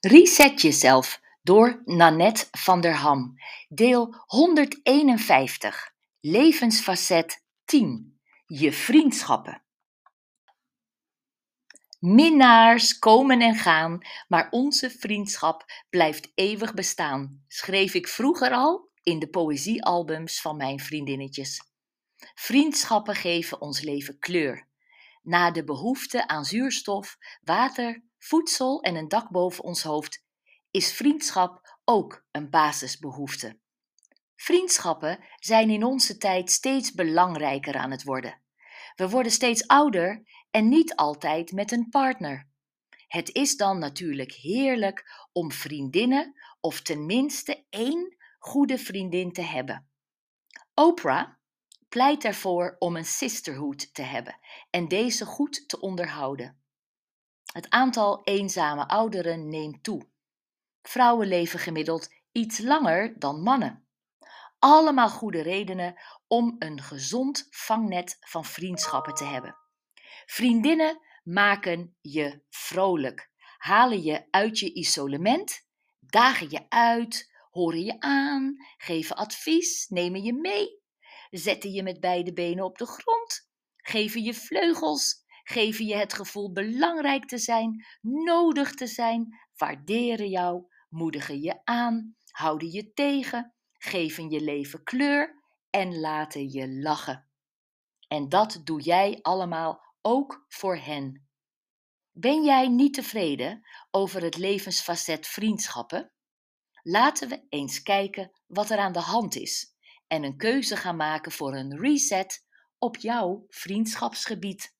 Reset jezelf door Nanette van der Ham. Deel 151. Levensfacet 10. Je vriendschappen. Minnaars komen en gaan, maar onze vriendschap blijft eeuwig bestaan, schreef ik vroeger al in de poëziealbums van mijn vriendinnetjes. Vriendschappen geven ons leven kleur. Na de behoefte aan zuurstof, water, voedsel en een dak boven ons hoofd is vriendschap ook een basisbehoefte. Vriendschappen zijn in onze tijd steeds belangrijker aan het worden. We worden steeds ouder en niet altijd met een partner. Het is dan natuurlijk heerlijk om vriendinnen of tenminste één goede vriendin te hebben. Oprah pleit ervoor om een sisterhood te hebben en deze goed te onderhouden. Het aantal eenzame ouderen neemt toe. Vrouwen leven gemiddeld iets langer dan mannen. Allemaal goede redenen om een gezond vangnet van vriendschappen te hebben. Vriendinnen maken je vrolijk, halen je uit je isolement, dagen je uit, horen je aan, geven advies, nemen je mee, zetten je met beide benen op de grond, geven je vleugels, geven je het gevoel belangrijk te zijn, nodig te zijn, waarderen jou, moedigen je aan, houden je tegen, geven je leven kleur en laten je lachen. En dat doe jij allemaal ook voor hen. Ben jij niet tevreden over het levensfacet vriendschappen? Laten we eens kijken wat er aan de hand is en een keuze gaan maken voor een reset op jouw vriendschapsgebied.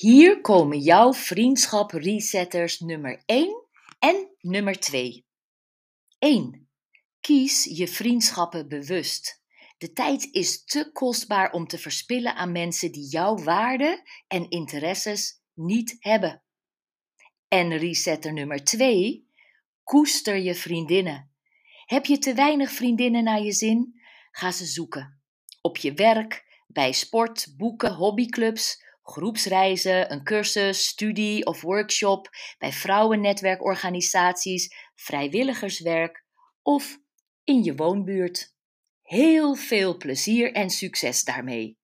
Hier komen jouw vriendschap resetters nummer 1 en nummer 2. 1. Kies je vriendschappen bewust. De tijd is te kostbaar om te verspillen aan mensen die jouw waarden en interesses niet hebben. En resetter nummer 2. Koester je vriendinnen. Heb je te weinig vriendinnen naar je zin? Ga ze zoeken. Op je werk, bij sport, boeken, hobbyclubs groepsreizen, een cursus, studie of workshop, bij vrouwennetwerkorganisaties, vrijwilligerswerk of in je woonbuurt. Heel veel plezier en succes daarmee!